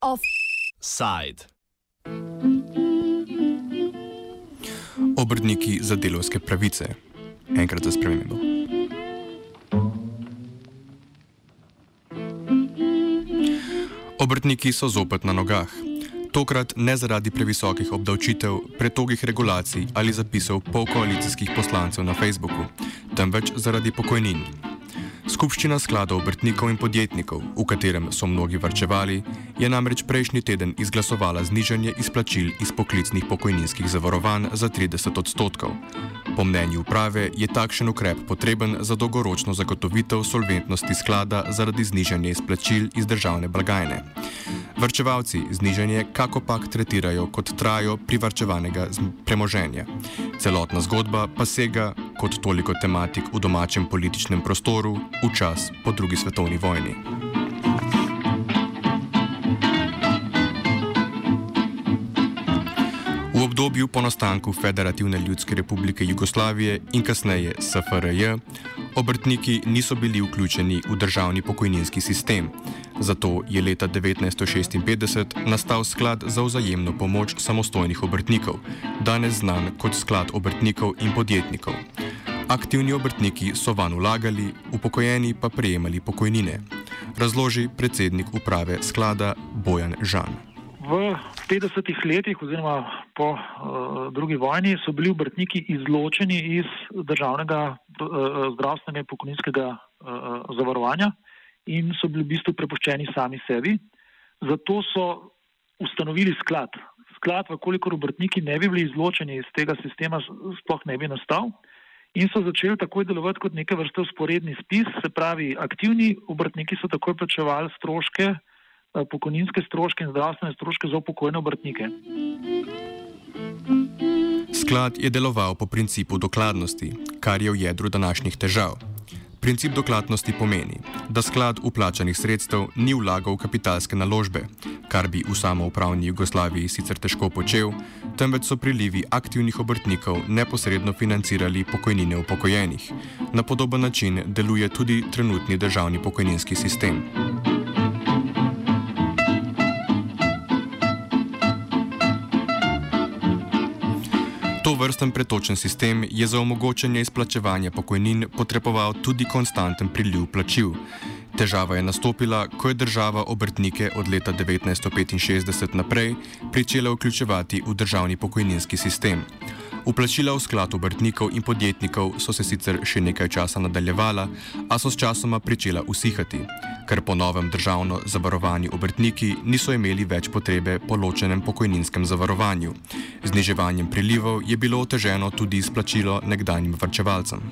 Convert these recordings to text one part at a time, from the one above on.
Offside. Obrtniki za delovske pravice. Enkrat za spremembo. Obrtniki so zopet na nogah. Tokrat ne zaradi previsokih obdavčitev, pretogih regulacij ali zapisov polkoalicijskih poslancev na Facebooku, temveč zaradi pokojnin. Skupščina skladov obrtnikov in podjetnikov, v katerem so mnogi varčevali, je namreč prejšnji teden izglasovala znižanje izplačil iz poklicnih pokojninskih zavarovanj za 30 odstotkov. Po mnenju uprave je takšen ukrep potreben za dolgoročno zagotovitev solventnosti sklada zaradi znižanja izplačil iz državne blagajne. Vrčevalci znižanje kako pak tretirajo kot trajo privrčevanega premoženja. Celotna zgodba pa sega kot toliko tematik v domačem političnem prostoru v čas po drugi svetovni vojni. V obdobju po nastanku Federativne ljudske republike Jugoslavije in kasneje SFRJ obrtniki niso bili vključeni v državni pokojninski sistem. Zato je leta 1956 nastal sklad za vzajemno pomoč samostojnih obrtnikov, danes znan kot sklad obrtnikov in podjetnikov. Aktivni obrtniki so van vlagali, upokojeni pa prejemali pokojnine, razloži predsednik uprave sklada Bojan Žan. V 50-ih letih, oziroma po uh, drugi vojni, so bili obrtniki izločeni iz državnega uh, zdravstvenega in pokojninskega uh, zavarovanja in so bili v bistvu prepuščeni sami sebi. Zato so ustanovili sklad. Sklad, vkolikor obrtniki ne bi bili izločeni iz tega sistema, sploh ne bi nastal. In so začeli takoj delovati kot neke vrste usporedni spis, se pravi, aktivni obrtniki so takoj plačevali stroške, pokojninske stroške in zdravstvene stroške za upokojene obrtnike. Sklad je deloval po principu dokladnosti, kar je v jedru današnjih težav. Princip dokladnosti pomeni, da sklad uplačanih sredstev ni vlagal v kapitalske naložbe, kar bi v samoupravni Jugoslaviji sicer težko počel, temveč so prilivi aktivnih obrtnikov neposredno financirali pokojnine upokojenih. Na podoben način deluje tudi trenutni državni pokojninski sistem. To vrsten pretočen sistem je za omogočanje izplačevanja pokojnin potreboval tudi konstanten priliv plačil. Težava je nastopila, ko je država obrtnike od leta 1965 naprej pričela vključevati v državni pokojninski sistem. Uplačila v sklad obrtnikov in podjetnikov so se sicer še nekaj časa nadaljevala, a so s časoma pričela usihati, ker po novem državno zavarovani obrtniki niso imeli več potrebe po ločenem pokojninskem zavarovanju. Zniževanjem prilivov je bilo oteženo tudi izplačilo nekdanjim vrčevalcem.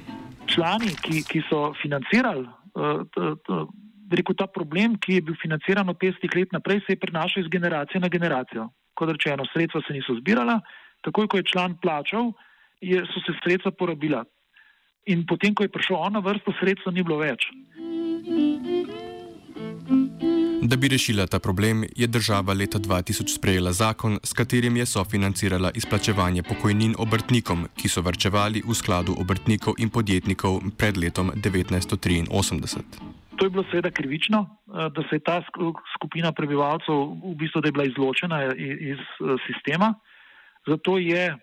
Člani, ki, ki so financirali uh, rekel, ta problem, ki je bil financiran od 50 let naprej, se je prenašal iz generacije na generacijo. Kot rečeno, sredstva se niso zbirala takoj, ko je član plačal, je, so se sredstva porabila. In potem, ko je prišel on na vrsto, sredstva ni bilo več. Da bi rešila ta problem, je država leta 2000 sprejela zakon, s katerim je sofinancirala izplačevanje pokojnin obrtnikom, ki so vrčevali v skladu obrtnikov in podjetnikov pred letom 1983. To je bilo seveda krivično, eh, da se je ta skupina prebivalcev v bistvu bila izločena iz eh, sistema. Zato je eh,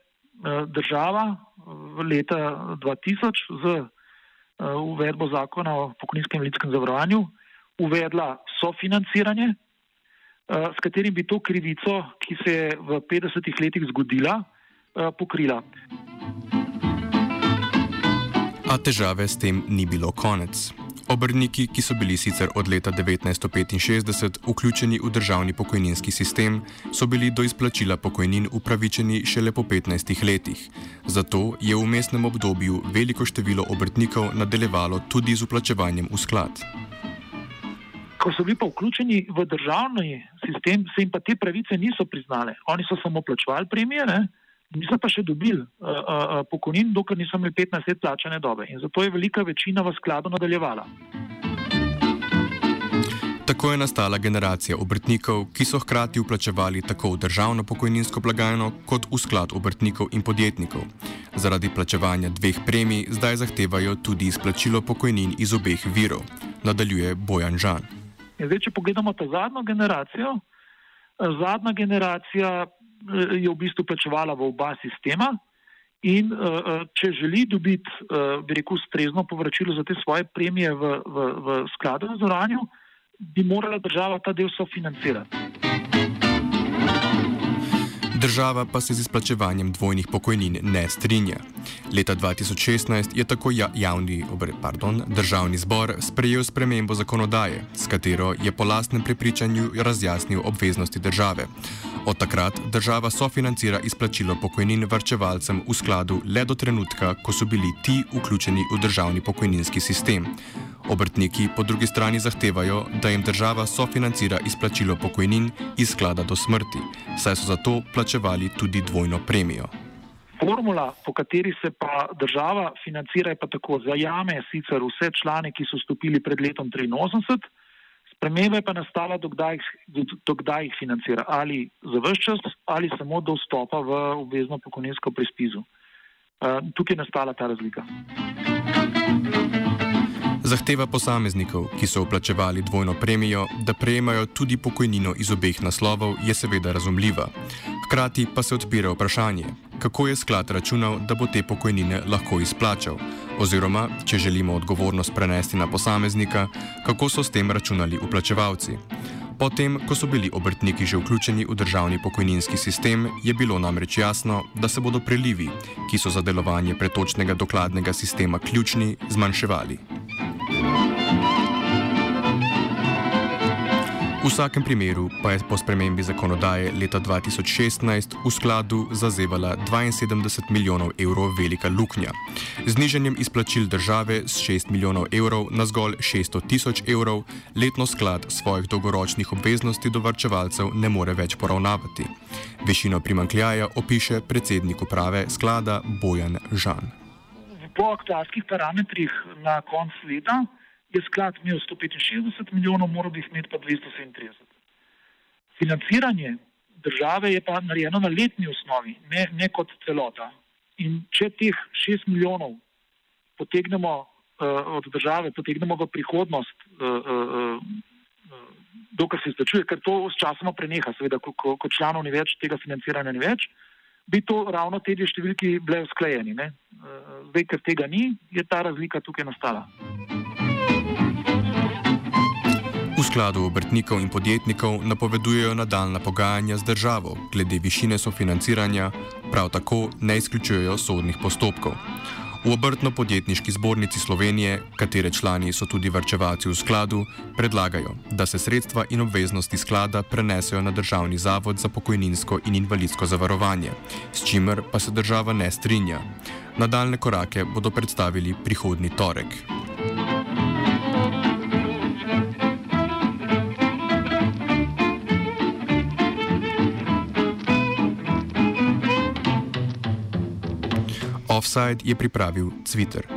država v leta 2000 z eh, uvedbo zakona o pokojninskem in ljudskem zavarovanju uvedla sofinanciranje, eh, s katerim bi to krivico, ki se je v 50-ih letih zgodila, pokrila. A težave s tem ni bilo konec. Obrniki, ki so bili sicer od leta 1965 vključeni v državni pokojninski sistem, so bili do izplačila pokojnin upravičeni šele po 15 letih. Zato je v mestnem obdobju veliko število obrtnikov nadaljevalo tudi z uplačevanjem v sklad. Ko so bili pa vključeni v državni sistem, se jim pa te pravice niso priznale. Oni so samo plačevali premije, ne? Niso pa še dobili uh, uh, pokojnin, dokler niso imeli 15 let plačane dobe. In zato je velika večina v skladu nadaljevala. Tako je nastala generacija obrtnikov, ki so hkrati vplačevali tako v državno pokojninsko blagajno kot v sklad obrtnikov in podjetnikov. Zaradi plačevanja dveh premij zdaj zahtevajo tudi izplačilo pokojnin iz obeh virov, nadaljuje Bojan Žan. Zdaj, če pogledamo ta zadnjo generacijo, zadnja generacija je v bistvu plačevala v oba sistema. In uh, če želi dobiti, bi rekel, strezno povračilo za te svoje premije v, v, v skladu za zavarovanje, bi morala država ta del sofinancirati. Država pa se z izplačevanjem dvojnih pokojnin ne strinja. Leta 2016 je tako ja, javni, pardon, državni zbor sprejel spremembo zakonodaje, s katero je po lastnem prepričanju razjasnil obveznosti države. Od takrat država sofinancira izplačilo pokojnin vrčevalcem v skladu le do trenutka, ko so bili ti vključeni v državni pokojninski sistem. Obrtniki po drugi strani zahtevajo, da jim država sofinancira izplačilo pokojnin iz sklada do smrti, saj so za to plačevali tudi dvojno premijo. Formula, po kateri se pa država financira, je pa tako: zajame sicer vse člane, ki so stopili pred letom 83, sprememba je pa nastala, dokdaj, dokdaj jih financira, ali za vse čas, ali samo do vstopa v obvezno pokojninsko prispizu. Uh, tukaj je nastala ta razlika. Zahteva posameznikov, ki so vplačevali dvojno premijo, da prejemajo tudi pokojnino iz obeh naslovov, je seveda razumljiva. Hkrati pa se odpira vprašanje, kako je sklad računal, da bo te pokojnine lahko izplačal, oziroma, če želimo odgovornost prenesti na posameznika, kako so s tem računali vplačevalci. Potem, ko so bili obrtniki že vključeni v državni pokojninski sistem, je bilo namreč jasno, da se bodo prelivi, ki so za delovanje pretočnega dokladnega sistema ključni, zmanjševali. V vsakem primeru pa je po spremembi zakonodaje leta 2016 v skladu zazevala 72 milijonov evrov velika luknja. Zniženjem izplačil države z 6 milijonov evrov na zgolj 600 tisoč evrov letno sklad svojih dolgoročnih obveznosti do varčevalcev ne more več poravnavati. Višino primankljaja opiše predsednik uprave sklada Bojan Žan. Po aktualskih parametrih na koncu leta je sklad imel 165 milijonov, moral bi jih imeti pa 237. Financiranje države je pa narejeno na letni osnovi, ne, ne kot celota. In če teh 6 milijonov potegnemo uh, od države, potegnemo v prihodnost, uh, uh, uh, dokaj se izplačuje, ker to s časoma preneha, seveda, ko, ko, ko članov ni več, tega financiranja ni več, bi to ravno te dve številki bile usklajeni. Uh, zdaj, ker tega ni, je ta razlika tukaj nastala. Skladu obrtnikov in podjetnikov napovedujejo nadaljna pogajanja z državo glede višine sofinanciranja, prav tako ne izključujejo sodnih postopkov. V obrtno-podjetniški zbornici Slovenije, katere člani so tudi vrčevalci v skladu, predlagajo, da se sredstva in obveznosti sklada prenesejo na Državni zavod za pokojninsko in invalidsko zavarovanje, s čimer pa se država ne strinja. Nadaljne korake bodo predstavili prihodni torek. Offside je pripravil Twitter.